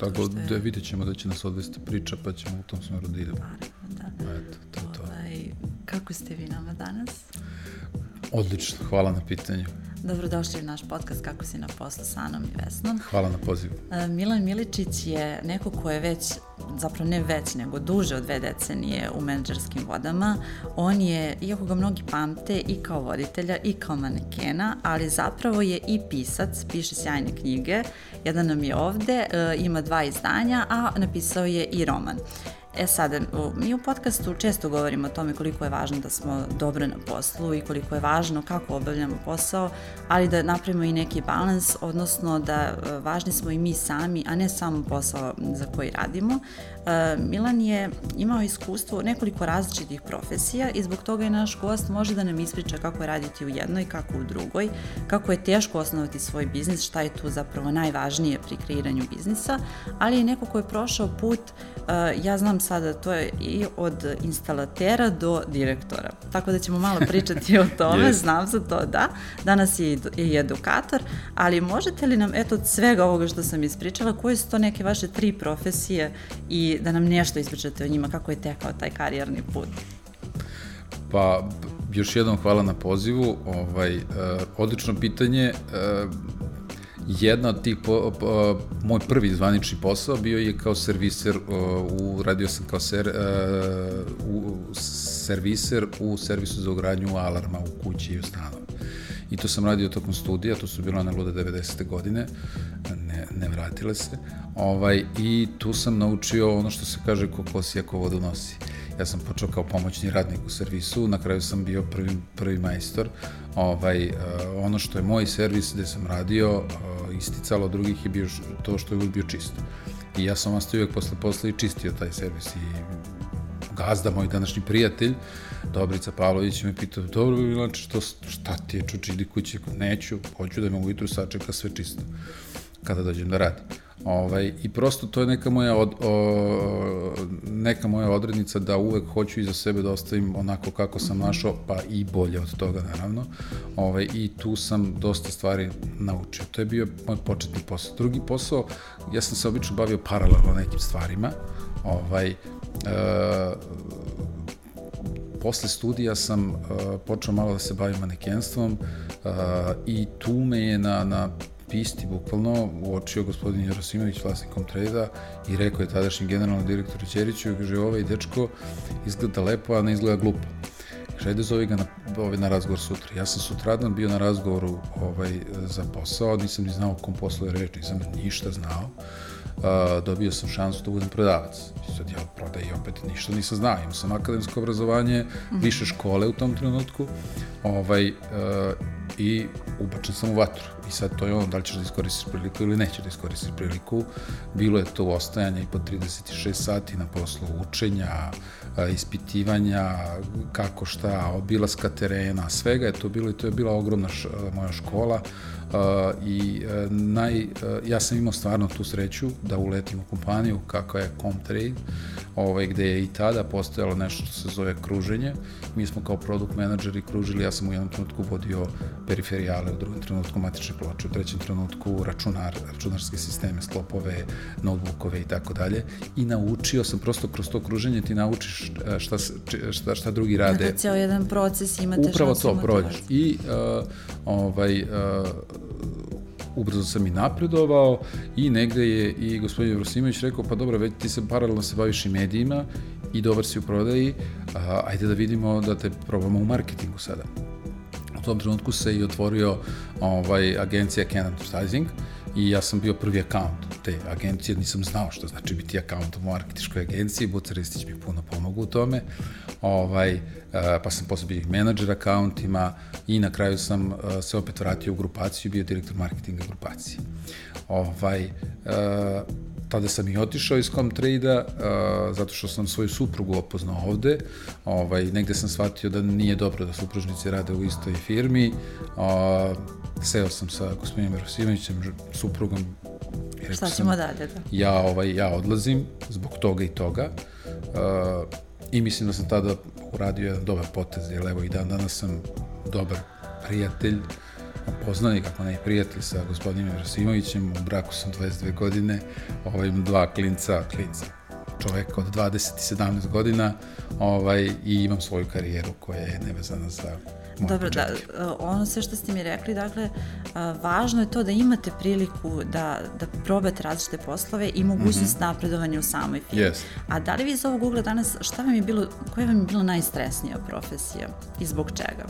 tako je... da vidjet ćemo da će nas odvesti priča, pa ćemo u tom smeru da idemo. Naravno, da. Eto, to je to. Ovaj, kako ste vi nama danas? Odlično, hvala na pitanju. Dobrodošli u naš podcast Kako si na poslu sa Anom i Vesnom. Hvala na pozivu. E, Milan Miličić je neko ko je već, zapravo ne već, nego duže od dve decenije u menadžerskim vodama. On je, iako ga mnogi pamte, i kao voditelja i kao manekena, ali zapravo je i pisac, piše sjajne knjige. Jedan nam je ovde, e, ima dva izdanja, a napisao je i roman. E sad, mi u podcastu često govorimo o tome koliko je važno da smo dobro na poslu i koliko je važno kako obavljamo posao, ali da napravimo i neki balans, odnosno da e, važni smo i mi sami, a ne samo posao za koji radimo. E, Milan je imao iskustvo nekoliko različitih profesija i zbog toga je naš gost može da nam ispriča kako je raditi u jednoj, kako u drugoj, kako je teško osnovati svoj biznis, šta je tu zapravo najvažnije pri kreiranju biznisa, ali je neko ko je prošao put, e, ja znam sada, to je i od instalatera do direktora. Tako da ćemo malo pričati o tome, yes. znam za to, da. Danas je i edukator, ali možete li nam, eto, od svega ovoga što sam ispričala, koje su to neke vaše tri profesije i da nam nešto ispričate o njima, kako je tekao taj karijerni put. Pa, još jednom hvala na pozivu. Ovaj, uh, odlično pitanje. Uh, jedna od tih, po, po, moj prvi zvanični posao bio je kao serviser, uh, u, radio sam kao ser, uh, u, serviser u servisu za ugradnju alarma u kući i u stanu. I to sam radio tokom studija, to su bilo na lude 90. godine, ne, ne vratile se. Ovaj, I tu sam naučio ono što se kaže ko kosi ako vodu nosi. Ja sam počeo kao pomoćni radnik u servisu, na kraju sam bio prvi, prvi majstor. Ovaj, uh, ono što je moj servis gde sam radio, isticalo drugih je bio to što je uvijek bio čist. I ja sam ostao uvijek posle posla i čistio taj servis i gazda, moj današnji prijatelj, Dobrica Pavlović me pitao, dobro, Milanče, što, šta ti je čuči, idi kući, neću, hoću da me ujutru sačeka sve čisto, kada dođem da radim. Ovaj, I prosto to je neka moja, od, o, neka moja odrednica da uvek hoću iza sebe da ostavim onako kako sam mhm. našao, pa i bolje od toga naravno. Ovaj, I tu sam dosta stvari naučio. To je bio moj početni posao. Drugi posao, ja sam se obično bavio paralelno nekim stvarima. Ovaj, e, posle studija sam uh, počeo malo da se bavim manekenstvom uh, i tu me je na, na pisti bukvalno uočio gospodin Jarosimović vlasnikom trejda i rekao je tadašnji generalni direktor Ćeriću kaže ovaj dečko izgleda lepo, a ne izgleda glupo. Kaže, ajde zove ga na, ovaj, na razgovor sutra. Ja sam sutradan bio na razgovoru ovaj, za posao, nisam ni znao kom poslu je reč, nisam ništa znao dobio sam šansu da budem prodavac. I sad ja prodaj i opet ništa nisam znao. Imao sam akademsko obrazovanje, mhm. više škole u tom trenutku ovaj, uh, i ubačen sam u vatru. I sad to je ono, da li ćeš da iskoristiš priliku ili nećeš da iskoristiš priliku. Bilo je to ostajanje i po 36 sati na poslu učenja, ispitivanja, kako šta, obilaska terena, svega je to bilo i to je bila ogromna š, moja škola uh, i uh, naj, uh, ja sam imao stvarno tu sreću da uletim u kompaniju kakva je Comtrade, ovaj, gde je i tada postojalo nešto što se zove kruženje. Mi smo kao produkt menadžeri kružili, ja sam u jednom trenutku vodio periferijale, u drugom trenutku matične ploče, u trećem trenutku računar, računarske sisteme, sklopove, notebookove i tako dalje. I naučio sam prosto kroz to kruženje ti naučiš šta, šta, šta drugi rade. Dakle, cijel jedan proces imate Upravo to, prođeš. I uh, ovaj, uh, ubrzo sam i napredovao i negde je i gospodin Vrosimović rekao, pa dobro, već ti se paralelno se baviš i medijima i dobar si u prodaji, a, ajde da vidimo da te probamo u marketingu sada. U tom trenutku se i otvorio ovaj, agencija Can Advertising i ja sam bio prvi akaunt te agencije, nisam znao što znači biti akaunt u marketičkoj agenciji, Buca Ristić mi puno pomogu u tome, ovaj, pa sam posle bio menadžer akauntima i na kraju sam se opet vratio u grupaciju, bio direktor marketinga grupacije. Ovaj, tada sam i otišao iz Comtrade-a, zato što sam svoju suprugu opoznao ovde. Ovaj, negde sam shvatio da nije dobro da supružnici rade u istoj firmi. Seo sam sa gospodinom Rosimovićem, suprugom. I Šta ćemo dalje? Da? Ja, ovaj, ja odlazim zbog toga i toga. Uh, I mislim da sam tada uradio jedan dobar potez, jer evo i dan danas sam dobar prijatelj poznanik, ako ne prijatelj sa gospodinom Rasimovićem, u braku sam 22 godine, ovaj, dva klinca, klinca, čovek od 20 i 17 godina ovaj, i imam svoju karijeru koja je nevezana za Dobro, da, ono sve što ste mi rekli, dakle, važno je to da imate priliku da, da probate različite poslove i mogućnost mm -hmm. napredovanja u samoj firmi. Yes. A da li vi iz ovog ugla danas, šta vam je bilo, koja vam je bila najstresnija profesija i zbog čega?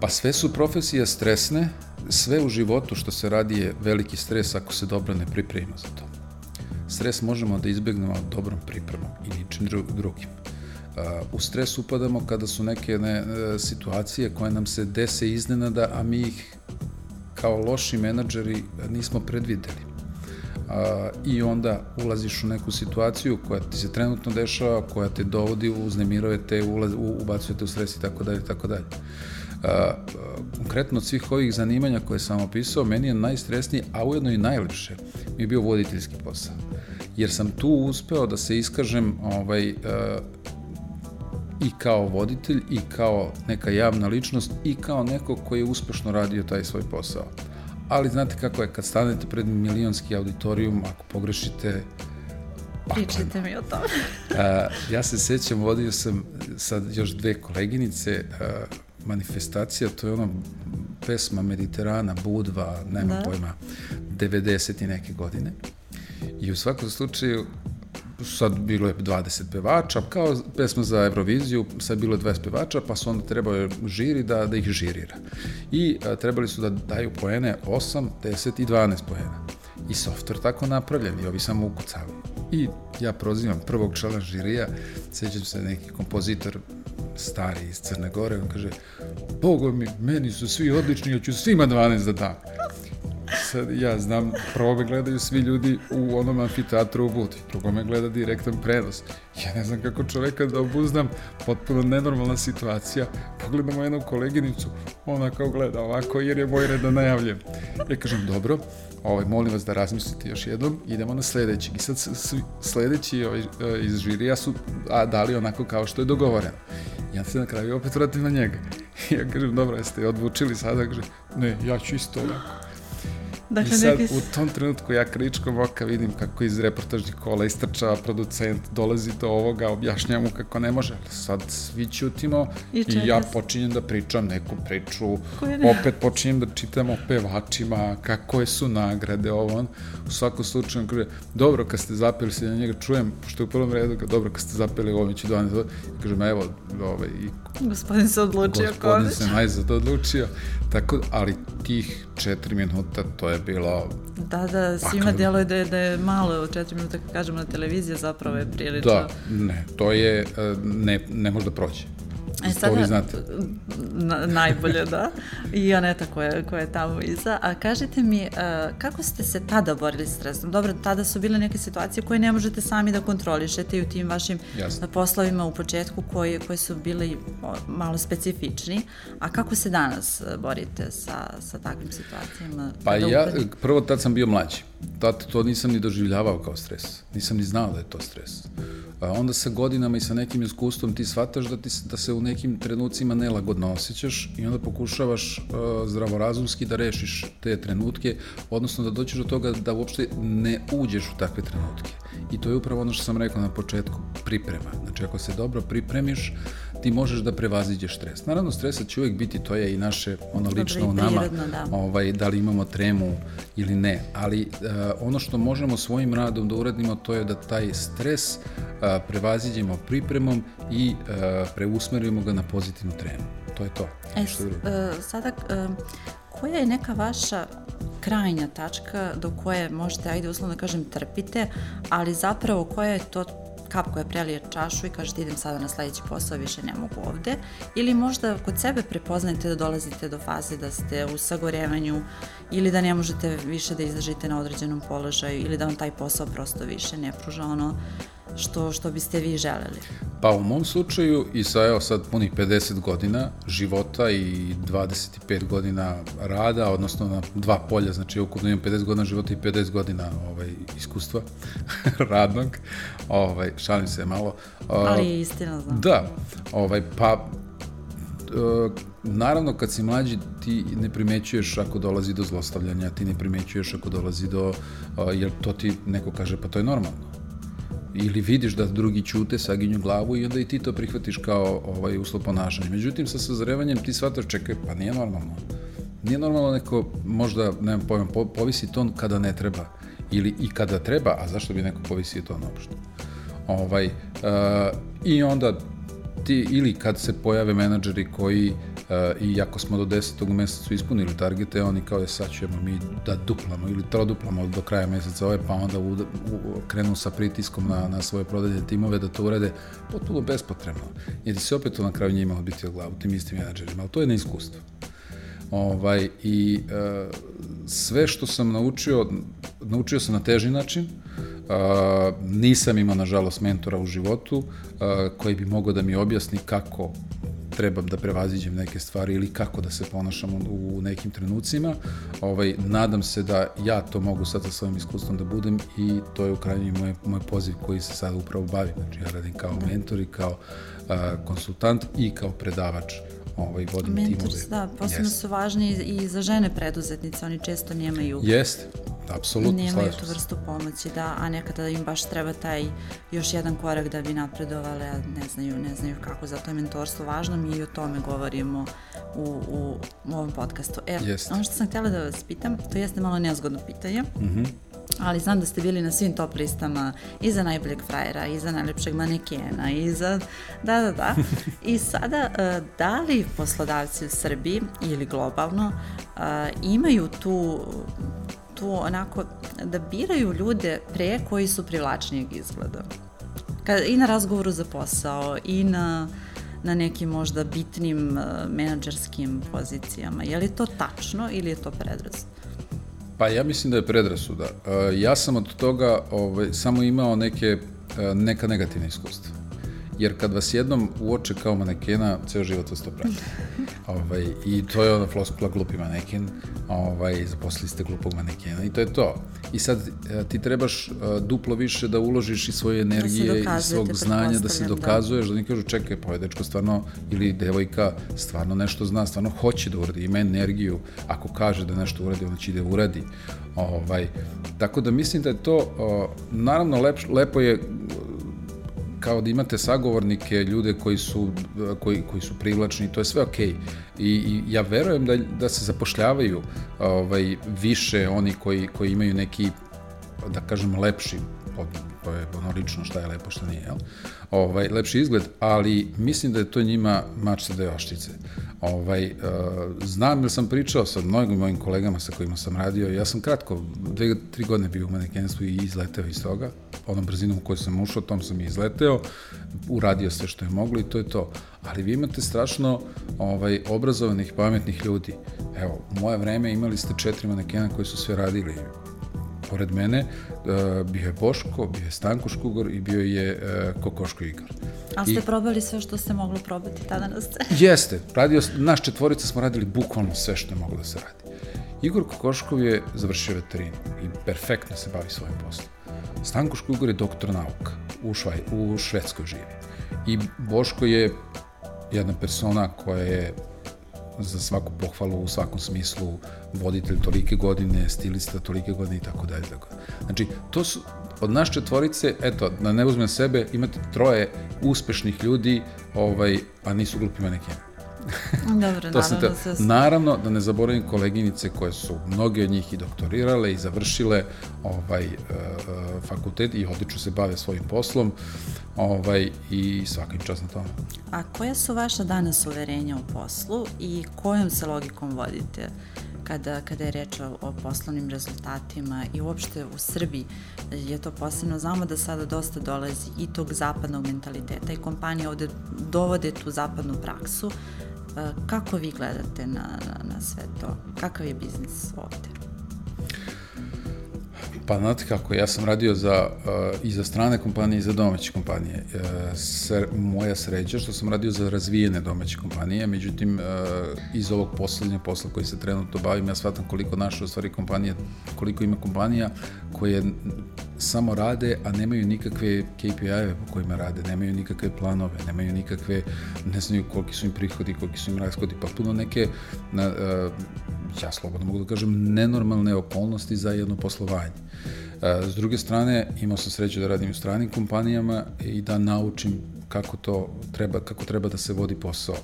Pa sve su profesije stresne, sve u životu što se radi je veliki stres ako se dobro ne pripremimo za to. Stres možemo da izbegnemo dobrom pripremom i ničim drugim. U stres upadamo kada su neke ne, e, situacije koje nam se dese iznenada, a mi ih kao loši menadžeri nismo predvideli. A, I onda ulaziš u neku situaciju koja ti se trenutno dešava, koja te dovodi, uznemiruje te, ulaz, ubacuje te u stres i tako dalje, tako dalje. A, konkretno od svih ovih zanimanja koje sam opisao, meni je najstresniji, a ujedno i najlepše, mi je bio voditeljski posao. Jer sam tu uspeo da se iskažem ovaj, a, i kao voditelj i kao neka javna ličnost i kao neko koji je uspešno radio taj svoj posao. Ali znate kako je, kad stanete pred milionski auditorijum, ako pogrešite, Pričajte mi o tome. a, ja se sećam, vodio sam sad još dve koleginice, a, manifestacija, to je ono pesma Mediterana, Budva, nema da. pojma, 90 i neke godine. I u svakom slučaju sad bilo je 20 pevača, kao pesma za Euroviziju, sad bilo je 20 pevača, pa su onda trebao žiri da, da ih žirira. I a, trebali su da daju poene 8, 10 i 12 poena. I software tako napravljen i ovi samo ukucavaju. I ja prozivam prvog člana žirija, sećam se neki kompozitor stari iz Crne Gore, on kaže, Bogo mi, meni su svi odlični, ja ću svima 12 da dam sad ja znam, prvo me gledaju svi ljudi u onom amfiteatru u Budvi, drugo me gleda direktan prenos. Ja ne znam kako čoveka da obuzdam, potpuno nenormalna situacija. Pogledamo jednu koleginicu, ona kao gleda ovako jer je moj red da najavljem. Ja kažem, dobro, ovaj, molim vas da razmislite još jednom, idemo na sledeći. I sad sledeći ovaj, eh, iz žirija su a, dali onako kao što je dogovoreno. Ja se na kraju opet vratim na njega. Ja kažem, dobro, jeste odvučili sada? Kaže, ne, ja ću isto ovako. Dakle, I sad neki... u tom trenutku ja kričkom oka vidim kako iz reportažnih kola istrčava producent, dolazi do ovoga, objašnjava mu kako ne može, sad svi ćutimo i, i ja počinjem da pričam neku priču, opet počinjem da čitam o pevačima, kako je su nagrade, ovo on. U svakom slučaju kaže, dobro kad ste zapeli se na njega, čujem, pošto je u prvom redu, dobro kad ste zapeli ovo, mi ću 12, i kažem, evo, ovaj, i Gospodin se odlučio Gospodin se najzad odlučio, tako, ali tih četiri minuta to je bilo... Da, da, svima pakle... djeluje da je, da je malo četiri minuta, kad kažemo na televiziji, zapravo je prilično... Da, ne, to je, e, ne, ne može da prođe. E, sada, to vi znate. Na, najbolje, da. I Aneta koja, koja je tamo iza. A kažite mi, uh, kako ste se tada borili s stresom? Dobro, tada su bile neke situacije koje ne možete sami da kontrolišete i u tim vašim Jasne. poslovima u početku koji, koji su bili malo specifični. A kako se danas e, borite sa, sa takvim situacijama? Pa ja, prvo tad sam bio mlađi. Tad to nisam ni doživljavao kao stres. Nisam ni znao da je to stres. A onda sa godinama i sa nekim iskustvom ti shvataš da, ti, da se u nekim trenucima nelagodno osjećaš i onda pokušavaš uh, zdravorazumski da rešiš te trenutke, odnosno da dođeš do toga da uopšte ne uđeš u takve trenutke. I to je upravo ono što sam rekao na početku, priprema. Znači ako se dobro pripremiš, ti možeš da prevaziđeš stres. Naravno, stresa će uvek biti, to je i naše, ono lično u nama, da. Ovaj, da li imamo tremu ili ne, ali uh, ono što možemo svojim radom da uradimo, to je da taj stres uh, prevaziđemo pripremom i uh, preusmerimo ga na pozitivnu tremu. To je to. E, uh, sada, uh, koja je neka vaša krajnja tačka do koje možete, ajde uslovno da kažem, trpite, ali zapravo koja je to kap koja prelije čašu i kažete idem sada na sledeći posao, više ne mogu ovde, ili možda kod sebe prepoznajete da dolazite do faze da ste u sagorevanju ili da ne možete više da izdržite na određenom položaju ili da vam taj posao prosto više ne pruža ono što, što biste vi želeli? Pa u mom slučaju i sa evo sad punih 50 godina života i 25 godina rada, odnosno na dva polja, znači ukupno imam 50 godina života i 50 godina ovaj, iskustva radnog, ovaj, šalim se malo. Ali istina znam. Da, ovaj, pa naravno kad si mlađi ti ne primećuješ ako dolazi do zlostavljanja, ti ne primećuješ ako dolazi do, jer to ti neko kaže pa to je normalno ili vidiš da drugi ćute, saginju glavu i onda i ti to prihvatiš kao ovaj uslov ponašanja. Međutim, sa sazrevanjem ti shvataš, čekaj, pa nije normalno. Nije normalno neko, možda, nemam pojma, povisi ton kada ne treba. Ili i kada treba, a zašto bi neko povisio ton uopšte? Ovaj, uh, I onda ti, ili kad se pojave menadžeri koji E, i ako smo do 10. u mesecu ispunili targete, oni kao je sad ćemo mi da duplamo ili troduplamo do kraja meseca ove, pa onda u, u, krenu sa pritiskom na, na svoje prodajne timove da to urede potpuno bespotrebno. Jer se opet to na kraju njima odbiti od glavu, tim istim menadžerima, ali to je neiskustvo. Ovaj, I e, sve što sam naučio, naučio sam na teži način, Uh, nisam imao, nažalost, mentora u životu uh, koji bi mogao da mi objasni kako trebam da prevaziđem neke stvari ili kako da se ponašam u, nekim trenucima. Ovaj, nadam se da ja to mogu sad sa svojim iskustvom da budem i to je u krajnji moj, moj poziv koji se sad upravo bavim. Znači ja radim kao mentor i kao a, konsultant i kao predavač ovaj, vodim Mentors, timove. da, posebno yes. su važni i za žene preduzetnice, oni često nemaju Jeste, apsolutno, Nemaju tu vrstu pomoći, da, a nekada im baš treba taj još jedan korak da bi napredovali, a ne znaju, ne znaju kako, zato je mentorstvo važno, mi i o tome govorimo u, u, u ovom podcastu. E, yes. ono što sam htjela da vas pitam, to jeste malo nezgodno pitanje, mm -hmm ali znam da ste bili na svim top listama i za najboljeg frajera, i za najlepšeg manekena, i za... Da, da, da. I sada, e, da li poslodavci u Srbiji ili globalno e, imaju tu tu onako da biraju ljude pre koji su privlačnijeg izgleda. Kad, I na razgovoru za posao, i na, na nekim možda bitnim uh, menadžerskim pozicijama. Je li to tačno ili je to predrast? Pa ja mislim da je predrasuda. Uh, ja sam od toga ovaj, samo imao neke, uh, neka negativna iskustva jer kad vas jednom uoče kao manekena, ceo život vas to prati. ovaj, I to je ona floskula glupi maneken, ovaj, zaposlili ste glupog manekena i to je to. I sad e, ti trebaš e, duplo više da uložiš i svoje energije da i svog znanja, da se da. dokazuješ, da, da ne kažu čekaj, pa ovaj dečko stvarno, ili devojka stvarno nešto zna, stvarno hoće da uradi, ima energiju, ako kaže da nešto uradi, onda će da uradi. Ovaj, tako da mislim da je to, naravno lep, lepo je kao da imate sagovornike, ljude koji su, koji, koji su privlačni, to je sve okej. Okay. I, I ja verujem da, da se zapošljavaju ovaj, više oni koji, koji imaju neki, da kažem, lepši, to je ono lično šta je lepo, šta nije, jel? Ovaj, lepši izgled, ali mislim da je to njima mač sa deoštice. Ovaj, uh, znam da sam pričao sa mnogim mojim kolegama sa kojima sam radio, ja sam kratko, dve, tri godine bio u manekenstvu i izleteo iz toga, onom brzinom u kojoj sam ušao, tom sam i izleteo, uradio sve što je moglo i to je to. Ali vi imate strašno ovaj, obrazovanih, pametnih ljudi. Evo, u moje vreme imali ste četiri manekena koji su sve radili pored mene uh, bio je Boško, bio je Stanko Škugor i bio je uh, Kokoško Igor. A ste I, probali sve što ste mogli probati tada na sceni? Jeste, radio, naš četvorica smo radili bukvalno sve što je moglo da se radi. Igor Kokoškov je završio veterinu i perfektno se bavi svojim poslom. Stanko Škugor je doktor nauka, u, Švaj, u Švedskoj živi. I Boško je jedna persona koja je za svaku pohvalu u svakom smislu voditelj tolike godine, stilista tolike godine i tako dalje. Znači, to su, od naš četvorice, eto, da ne uzmem sebe, imate troje uspešnih ljudi, ovaj, a nisu glupi manekeni. Dobro, to naravno. Te, se... Naravno, da ne zaboravim koleginice koje su mnoge od njih i doktorirale i završile ovaj, uh, fakultet i odlično se bave svojim poslom ovaj, i svaka im čast na tome. A koja su vaša danas uverenja u poslu i kojom se logikom vodite? Kada, kada je reč o, o poslovnim rezultatima i uopšte u Srbiji je to posebno, znamo da sada dosta dolazi i tog zapadnog mentaliteta i kompanije ovde dovode tu zapadnu praksu, E, kako vi gledate na, na, na sve to? Kakav je biznis ovde? Pa znate kako, ja sam radio za, uh, i za strane kompanije i za domaće kompanije. Uh, ser, moja sreća što sam radio za razvijene domaće kompanije, međutim, uh, iz ovog poslednjeg posla koji se trenutno bavim, ja shvatam koliko naše, u stvari, kompanije, koliko ima kompanija koje samo rade, a nemaju nikakve KPI-eve po kojima rade, nemaju nikakve planove, nemaju nikakve, ne znaju koliki su im prihodi, koliki su im rashodi, pa puno neke, na, uh, ja slobodno mogu da kažem, nenormalne okolnosti za jedno poslovanje. S druge strane, imao sam sreću da radim u stranim kompanijama i da naučim kako to treba, kako treba da se vodi posao.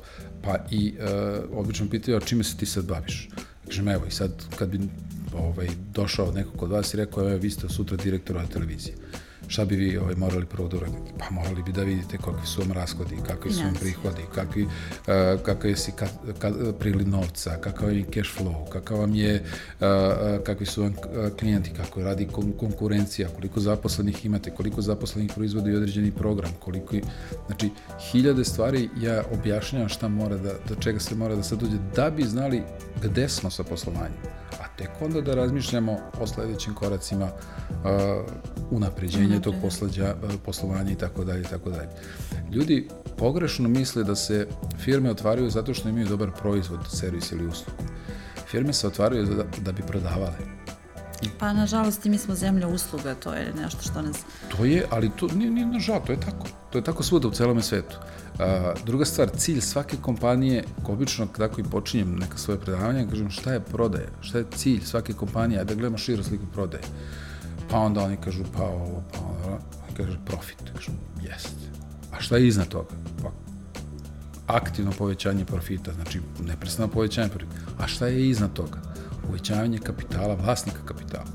Pa i uh, obično pitaju, a čime se ti sad baviš? Kažem, evo, i sad kad bi ovaj, došao neko kod vas i rekao, evo, vi ste sutra direktor ove televizije šta bi vi ovaj, morali prvo da uradite? Pa morali bi da vidite kakvi su vam rashodi, kakvi su vam prihodi, kakvi, uh, kakav je si ka, ka, prili novca, kakav je cash flow, kakav vam je, uh, kakvi su vam klijenti, kako radi kon, konkurencija, koliko zaposlenih imate, koliko zaposlenih proizvodi određeni program, koliko, znači, hiljade stvari ja objašnjavam šta mora da, do čega se mora da se dođe, da bi znali gde smo sa poslovanjem a tek onda da razmišljamo o sledećim koracima uh, unapređenja tog poslađa, uh, poslovanja i tako dalje i tako dalje. Ljudi pogrešno misle da se firme otvaraju zato što imaju dobar proizvod, servis ili uslugu. Firme se otvaraju da, da bi prodavale. Pa, nažalost, i mi smo zemlja usluga, to je nešto što nas... To je, ali to nije, nije nažal, to je tako. To je tako svuda u celome svetu. A, druga stvar, cilj svake kompanije, obično tako i počinjem neka svoje predavanja, kažem šta je prodaja, šta je cilj svake kompanije, da gledamo širo sliku prodaje. Pa onda oni kažu pa ovo, pa ono, kaže profit, kažu jest. A šta je iznad toga? Pa aktivno povećanje profita, znači neprestano povećanje profita. A šta je iznad toga? Uvećavanje kapitala, vlasnika kapitala.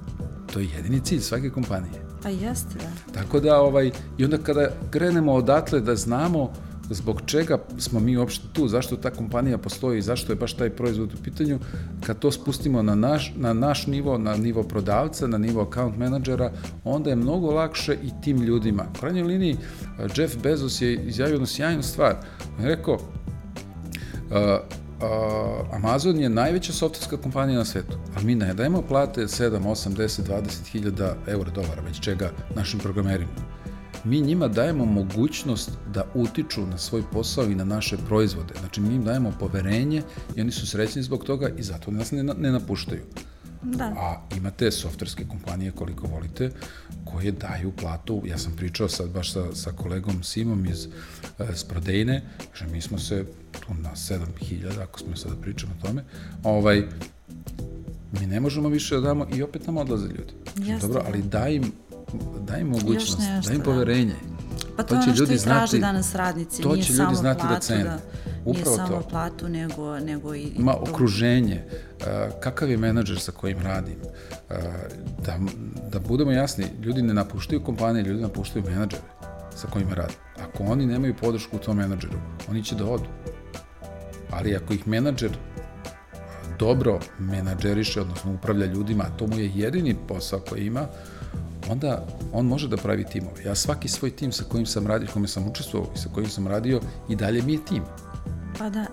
To je jedini cilj svake kompanije. Pa jeste, da. Tako da, ovaj, i onda kada krenemo odatle da znamo zbog čega smo mi uopšte tu, zašto ta kompanija postoji, zašto je baš taj proizvod u pitanju, kad to spustimo na naš, na naš nivo, na nivo prodavca, na nivo account menadžera, onda je mnogo lakše i tim ljudima. U krajnjoj liniji, Jeff Bezos je izjavio jednu sjajnu stvar. On je rekao, uh, uh, Amazon je najveća softverska kompanija na svetu, ali mi ne dajemo plate 7, 8, 10, 20 hiljada eura, dolara, već čega našim programerima mi njima dajemo mogućnost da utiču na svoj posao i na naše proizvode. Znači, mi im dajemo poverenje i oni su srećni zbog toga i zato nas ne, ne napuštaju. Da. A imate softverske kompanije koliko volite koje daju platu, ja sam pričao sad baš sa, sa kolegom Simom iz e, s Prodejne, že mi smo se tu na 7000, ako smo sada pričamo o tome, ovaj, mi ne možemo više da damo i opet nam odlaze ljudi. Jasne. Dobro, ali daj im daj im mogućnost, daj im da. poverenje. Pa to, to će ono ljudi znati, danas radnici, to nije će samo ljudi znati da platu, da cene. Da, Upravo nije samo to. platu, nego, nego i... Ma okruženje, uh, kakav je menadžer sa kojim radim, uh, da, da budemo jasni, ljudi ne napuštaju kompanije, ljudi napuštaju menadžere sa kojima rade. Ako oni nemaju podršku u tom menadžeru, oni će da odu. Ali ako ih menadžer dobro menadžeriše, odnosno upravlja ljudima, to mu je jedini posao koji ima, onda on može da pravi timove. Ja svaki svoj tim sa kojim sam radio, kome sam učestvovao i sa kojim sam radio, i dalje mi je tim. Pa da.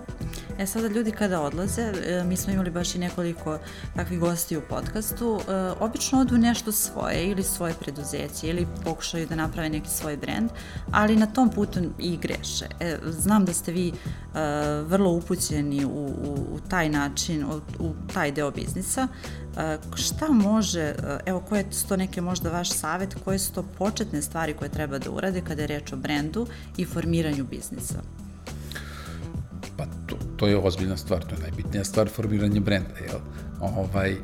E sada ljudi kada odlaze, e, mi smo imali baš i nekoliko takvih gosti u podcastu, e, obično odu nešto svoje ili svoje preduzeće ili pokušaju da naprave neki svoj brend, ali na tom putu i greše. E, znam da ste vi vrlo upućeni u, u, u taj način, u, u taj deo biznisa. Šta može, evo koje su to neke možda vaš savet, koje su to početne stvari koje treba da urade kada je reč o brendu i formiranju biznisa? Pa to, to je ozbiljna stvar, to je najbitnija stvar formiranje brenda, jel? Ovaj, e,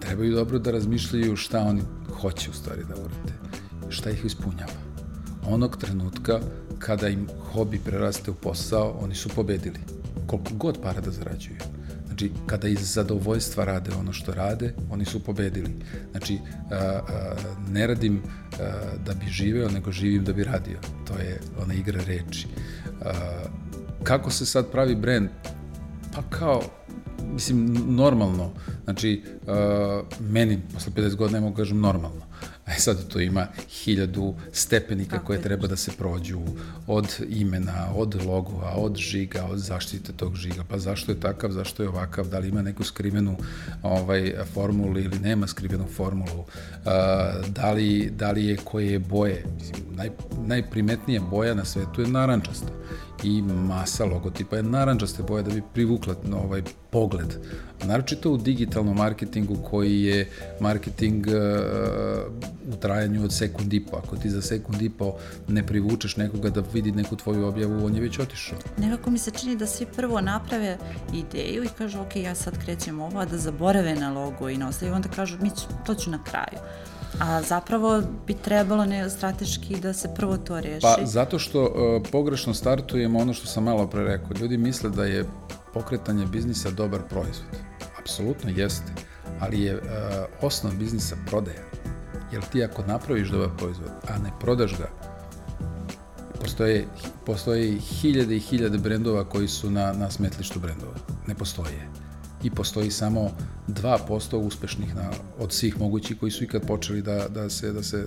trebaju dobro da razmišljaju šta oni hoće u stvari da urade, šta ih ispunjava. Onog trenutka kada im hobi preraste u posao, oni su pobedili. Koliko god para da zarađuju. Znači, kada iz zadovoljstva rade ono što rade, oni su pobedili. Znači, a, a, ne radim a, da bi živeo, nego živim da bi radio. To je ona igra reči. A, Kako se sad pravi brend? Pa kao, mislim, normalno. Znači, uh, meni, posle 50 godina, ne mogu kažem normalno. E sad to ima hiljadu stepenika Tako koje je. treba da se prođu od imena, od logova, od žiga, od zaštite tog žiga, pa zašto je takav, zašto je ovakav, da li ima neku skrivenu ovaj, formulu ili nema skrivenu formulu, uh, da, li, da li je koje je boje. Mislim, naj, najprimetnija boja na svetu je narančasta i masa logotipa je naranđaste boje da bi privukla na ovaj pogled. Naročito u digitalnom marketingu koji je marketing uh, u trajanju od sekund i po. Ako ti za sekund i po ne privučeš nekoga da vidi neku tvoju objavu, on je već otišao. Nekako mi se čini da svi prvo naprave ideju i kažu ok, ja sad krećem ovo, a da zaborave na logo i na i onda kažu mi to ću na kraju. A zapravo bi trebalo ne strateški da se prvo to reši. Pa zato što uh, pogrešno startujemo ono što sam malo pre rekao. Ljudi misle da je pokretanje biznisa dobar proizvod. Apsolutno jeste, ali je uh, osnov biznisa prodaja. Jer ti ako napraviš dobar proizvod, a ne prodaš ga, postoje, postoje hiljade i hiljade brendova koji su na, na smetlištu brendova. Ne postoje i postoji samo 2% uspešnih na, od svih mogućih koji su ikad počeli da, da, se, da, se,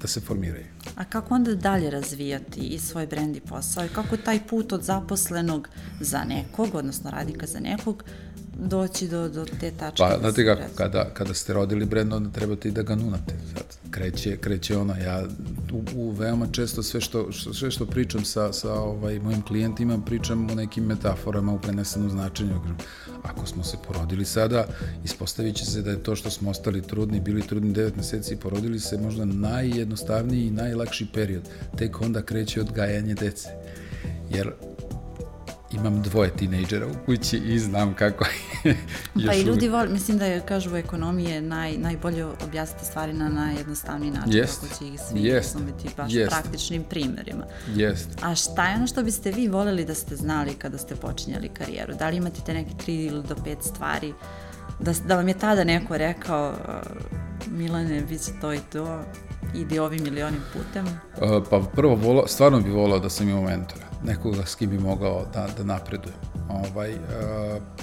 da se formiraju. A kako onda dalje razvijati i svoj brend i posao i kako taj put od zaposlenog za nekog, odnosno radnika za nekog, doći do, do te tačke? Pa, da znate kako, kada, kada ste rodili brend, onda trebate i da ga nunate. Sad, kreće, kreće ono, ja u, u veoma često sve što, sve što pričam sa, sa ovaj, mojim klijentima, pričam o nekim metaforama u prenesenom značenju. Ako smo se porodili sada, ispostavit će se da je to što smo ostali trudni, bili trudni 9 meseci i porodili se možda najjednostavniji i najlakši period. Tek onda kreće odgajanje dece. Jer imam dvoje tinejdžera u kući i znam kako je. pa i ljudi vole, mislim da je, kažu u ekonomiji je naj, najbolje objasniti stvari na najjednostavniji način. Jest. Kako će ih svi Jest. razumeti baš Jest. praktičnim primjerima. Jest. A šta je ono što biste vi voleli da ste znali kada ste počinjali karijeru? Da li imate te neke tri ili do pet stvari da, da vam je tada neko rekao uh, Milane, bit će to i to, idi ovim ili onim putem? Uh, pa prvo, volo, stvarno bi volao da sam imao mentora, nekoga s kim bi mogao da, da napredujem. Ovaj, uh,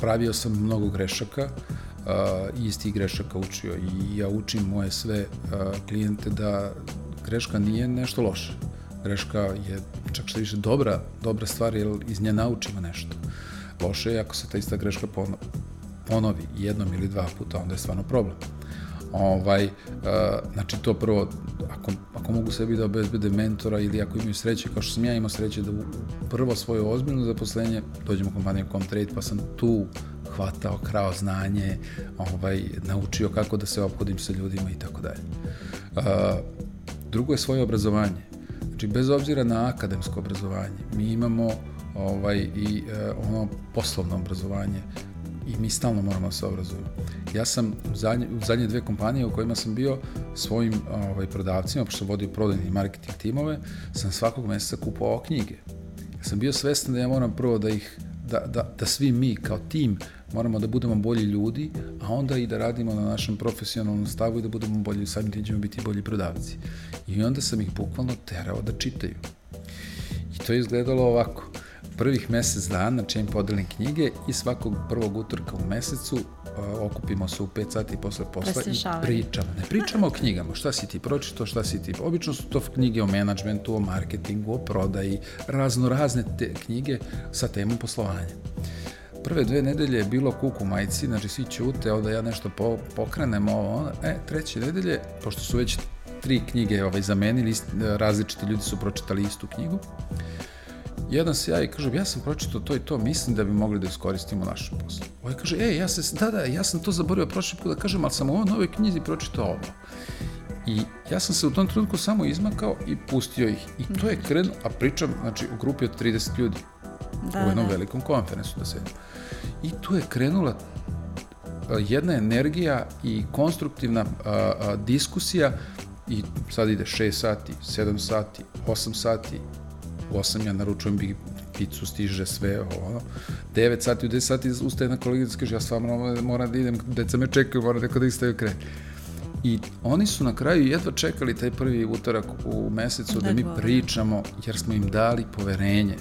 pravio sam mnogo grešaka, uh, istih grešaka učio i ja učim moje sve uh, klijente da greška nije nešto loše. Greška je čak što više dobra, dobra stvar jer iz nje naučimo nešto. Loše je ako se ta ista greška ponovi jednom ili dva puta, onda je stvarno problem. Ovaj, znači to prvo, ako, ako mogu sebi da obezbede mentora ili ako imaju sreće, kao što sam ja imao sreće da prvo svoje ozbiljno zaposlenje dođem u kompaniju Comtrade, pa sam tu hvatao, krao znanje, ovaj, naučio kako da se ophodim sa ljudima i tako dalje. Drugo je svoje obrazovanje. Znači, bez obzira na akademsko obrazovanje, mi imamo ovaj, i uh, ono poslovno obrazovanje i mi stalno moramo da se obrazujemo. Ja sam u zadnje, u zadnje dve kompanije u kojima sam bio svojim ovaj, prodavcima, pošto vodio prodajni i marketing timove, sam svakog meseca kupovao knjige. Ja sam bio svestan da ja moram prvo da ih da, da, da svi mi kao tim moramo da budemo bolji ljudi, a onda i da radimo na našem profesionalnom stavu i da budemo bolji, samim tim ćemo biti bolji prodavci. I onda sam ih bukvalno terao da čitaju. I to je izgledalo ovako prvih mesec dana, čim podelim knjige i svakog prvog utorka u mesecu uh, okupimo se u 5 sati posle posla i pričamo. Ne pričamo o knjigama, šta si ti pročito, šta si ti... Obično su to knjige o menadžmentu, o marketingu, o prodaji, razno razne te knjige sa temom poslovanja. Prve dve nedelje je bilo kuku majci, znači svi ćute, onda ja nešto po, pokrenem ovo, e, treće nedelje, pošto su već tri knjige ovaj, zamenili, različiti ljudi su pročitali istu knjigu, jedan se ja i kažem, ja sam pročitao to i to, mislim da bi mogli da iskoristimo našu poslu. Ovaj kaže, ej, ja se, da, da, ja sam to zaboravio prošli put da kažem, ali sam u ovoj novoj knjizi pročitao ovo. I ja sam se u tom trenutku samo izmakao i pustio ih. I to je krenuo, a pričam, znači, u grupi od 30 ljudi. Da, u jednom da. velikom konferensu da se. I tu je krenula jedna energija i konstruktivna a, a, diskusija i sad ide 6 sati, 7 sati, 8 sati, u 8 ja naručujem big picu, stiže sve, ono. 9 sati, u 10 sati ustaje na kolegica, kaže, ja stvarno moram da idem, deca me čekaju, moram neko da istaju krene. I oni su na kraju jedva čekali taj prvi utorak u mesecu da, da mi pričamo, jer smo im dali poverenje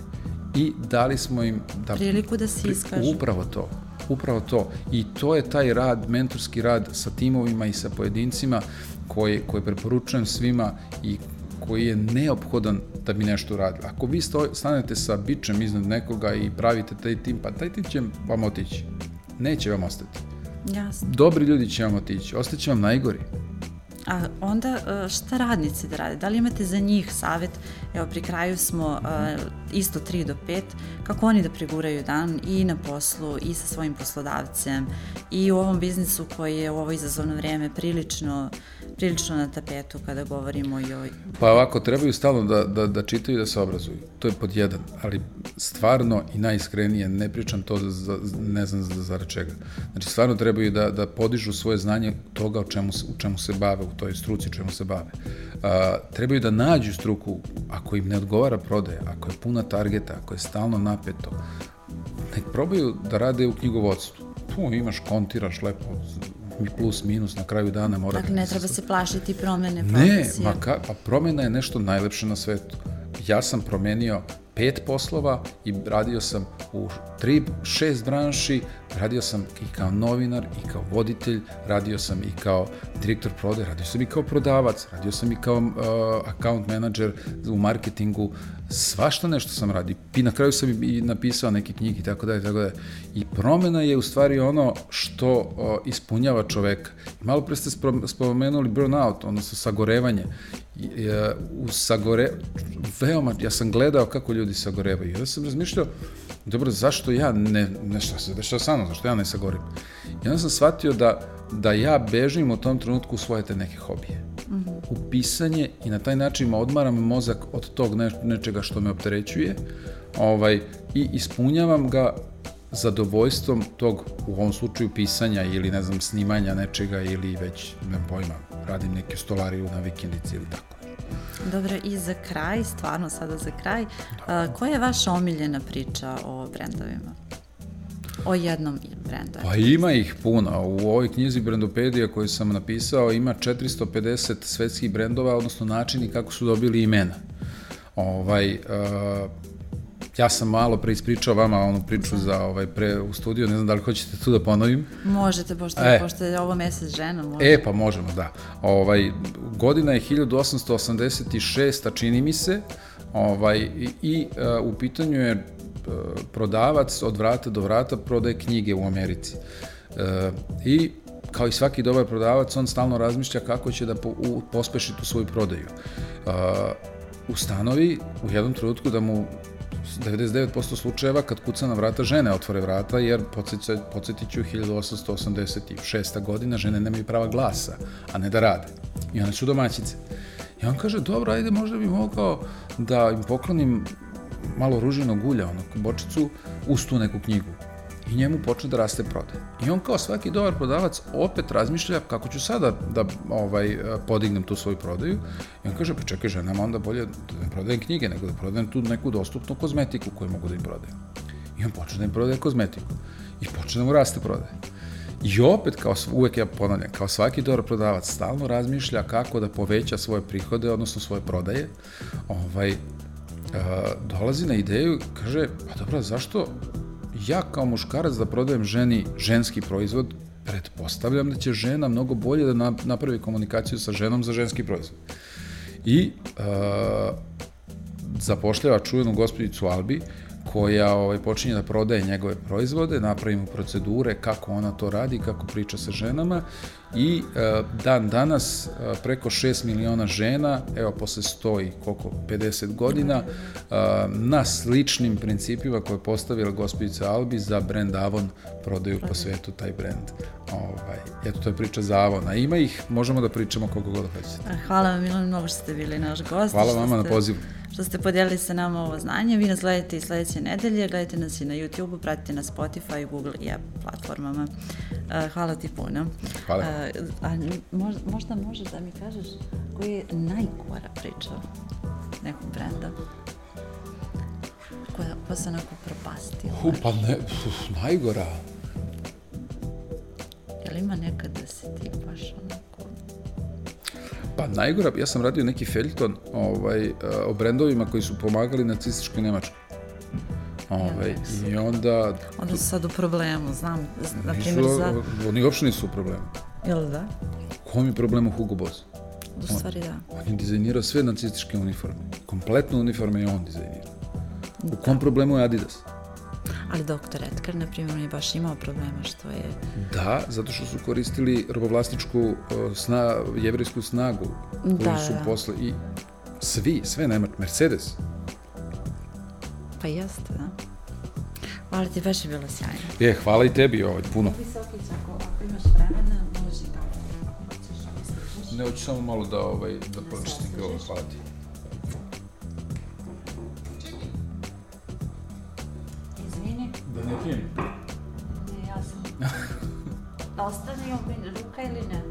i dali smo im da, priliku da se iskažu. Upravo to. Upravo to. I to je taj rad, mentorski rad sa timovima i sa pojedincima koje, koje preporučujem svima i koji je neophodan da bi nešto radili. Ako vi stoj, stanete sa bičem iznad nekoga i pravite taj tim, pa taj tim će vam otići. Neće vam ostati. Jasno. Dobri ljudi će vam otići, ostaće vam najgori. A onda e, šta radnici da rade? Da li imate za njih savet? Evo, pri kraju smo uh, isto 3 do 5. Kako oni da priguraju dan i na poslu i sa svojim poslodavcem i u ovom biznisu koji je u ovo izazovno vreme prilično prilično na tapetu kada govorimo i o... Pa ovako, trebaju stalno da, da, da čitaju i da se obrazuju. To je pod jedan, ali stvarno i najiskrenije, ne pričam to za, ne znam za, za čega. Znači, stvarno trebaju da, da podižu svoje znanje toga o čemu, u čemu se bave, u toj struci čemu se bave. A, trebaju da nađu struku, ako im ne odgovara prodaja, ako je puna targeta, ako je stalno napeto, nek probaju da rade u knjigovodstvu. Tu imaš, kontiraš lepo, plus minus na kraju dana mora dakle, ne treba se plašiti promene Ne, ma ka, pa promena je nešto najlepše na svetu. Ja sam promenio pet poslova i radio sam u tri, šest branši, radio sam i kao novinar, i kao voditelj, radio sam i kao direktor prode, radio sam i kao prodavac, radio sam i kao uh, account manager u marketingu, svašta nešto sam radio. I na kraju sam i napisao neke knjige i tako dalje, tako dalje. I promena je u stvari ono što uh, ispunjava čoveka. Malo pre ste spomenuli burnout, odnosno sagorevanje. I, uh, u sagore, veoma, ja sam gledao kako ljudi sagorevaju. Ja sam razmišljao, dobro, zašto ja ne, ne šta se dešava sa mnom, zašto ja ne sagorim? I onda sam shvatio da, da ja bežim u tom trenutku u svoje te neke hobije. Mm -hmm. U pisanje i na taj način odmaram mozak od tog ne, nečega što me opterećuje ovaj, i ispunjavam ga zadovoljstvom tog, u ovom slučaju, pisanja ili, ne znam, snimanja nečega ili već, ne pojma, radim neke stolariju na vikendici ili tako. Dobro, i za kraj, stvarno sada za kraj, a, koja je vaša omiljena priča o brendovima? O jednom brendu. Pa ima ih puno. U ovoj knjizi Brendopedija koju sam napisao ima 450 svetskih brendova, odnosno načini kako su dobili imena. Ovaj, uh, Ja sam malo pre ispričao vama onu priču za ovaj pre u studiju, ne znam da li hoćete tu da ponovim. Možete, pošto, e, pošto je ovo mesec žena. Može. E, pa možemo, da. Ovaj, godina je 1886, a čini mi se, ovaj, i, i uh, u pitanju je uh, prodavac od vrata do vrata prodaje knjige u Americi. Uh, I kao i svaki dobar prodavac, on stalno razmišlja kako će da po, u, pospeši tu svoju prodaju. Uh, ustanovi u jednom trenutku da mu 99% slučajeva kad kuca na vrata žene otvore vrata, jer podsjetit ću 1886. godina žene nemaju prava glasa, a ne da rade. I one su domaćice. I on kaže, dobro, ajde, možda bi mogao da im poklonim malo ružinog ulja, ono, bočicu, uz tu neku knjigu i njemu počne da raste prodaj. I on kao svaki dobar prodavac opet razmišlja kako ću sada da ovaj, podignem tu svoju prodaju i on kaže pa čekaj ženama onda bolje da ne prodajem knjige nego da prodajem tu neku dostupnu kozmetiku koju mogu da im prodajem. I on počne da im prodaje kozmetiku i počne da mu raste prodaj. I opet, kao uvek ja ponavljam, kao svaki dobar prodavac stalno razmišlja kako da poveća svoje prihode, odnosno svoje prodaje, ovaj, dolazi na ideju, kaže, pa dobro, zašto ja kao muškarac da prodajem ženi ženski proizvod, pretpostavljam da će žena mnogo bolje da napravi komunikaciju sa ženom za ženski proizvod. I uh, zapošljava čuvenu gospodicu Albi, koja ovaj, počinje da prodaje njegove proizvode, napravimo procedure kako ona to radi, kako priča sa ženama i e, dan danas e, preko 6 miliona žena, evo posle 100 i koliko, 50 godina, e, na sličnim principima koje je postavila gospodica Albi za brand Avon prodaju po svetu taj brand. Ovaj, eto, to je priča za Avon, a ima ih, možemo da pričamo koliko god hoćete. Hvala vam Milan, mnogo što ste bili naš gost. Hvala vama ste... na pozivu što ste podijelili sa nama ovo znanje. Vi nas gledajte i sledeće nedelje, gledajte nas i na YouTube-u, pratite na Spotify, Google i Apple platformama. Uh, hvala ti puno. Hvala. Uh, a možda, možda možeš da mi kažeš koji je najgora priča nekog brenda? Koja, koja se onako propastila? Uh, pa ne, uf, najgora. Jel ima nekad da se ti baš onako Pa najgora, ja sam radio neki feljton ovaj, o brendovima koji su pomagali nacističkoj Nemačkoj. Ovaj, Yes. I onda... Onda su sad u problemu, znam, na primjer za... Oni uopšte nisu u problemu. Jel da? Kom je problem u Hugo Boss? U stvari da. On je dizajnirao sve nacističke uniforme. Kompletno uniforme je on dizajnirao. U kom problemu je Adidas? Ali doktor Edgar, na primjer, on je baš imao problema što je... Da, zato što su koristili robovlasničku uh, sna, jevrijsku snagu koju Da, su da. posle i svi, sve nema, Mercedes. Pa jeste, da. Hvala ti, baš je bilo sjajno. Je, hvala i tebi ovaj, puno. Ako imaš vremena, može kako hoćeš, Ne, hoću samo malo da, ovaj, da počistim ga, ovaj, hvala ti. Izvini, Da ne pijem? ne, ja sam... Ostane ruka ili ne?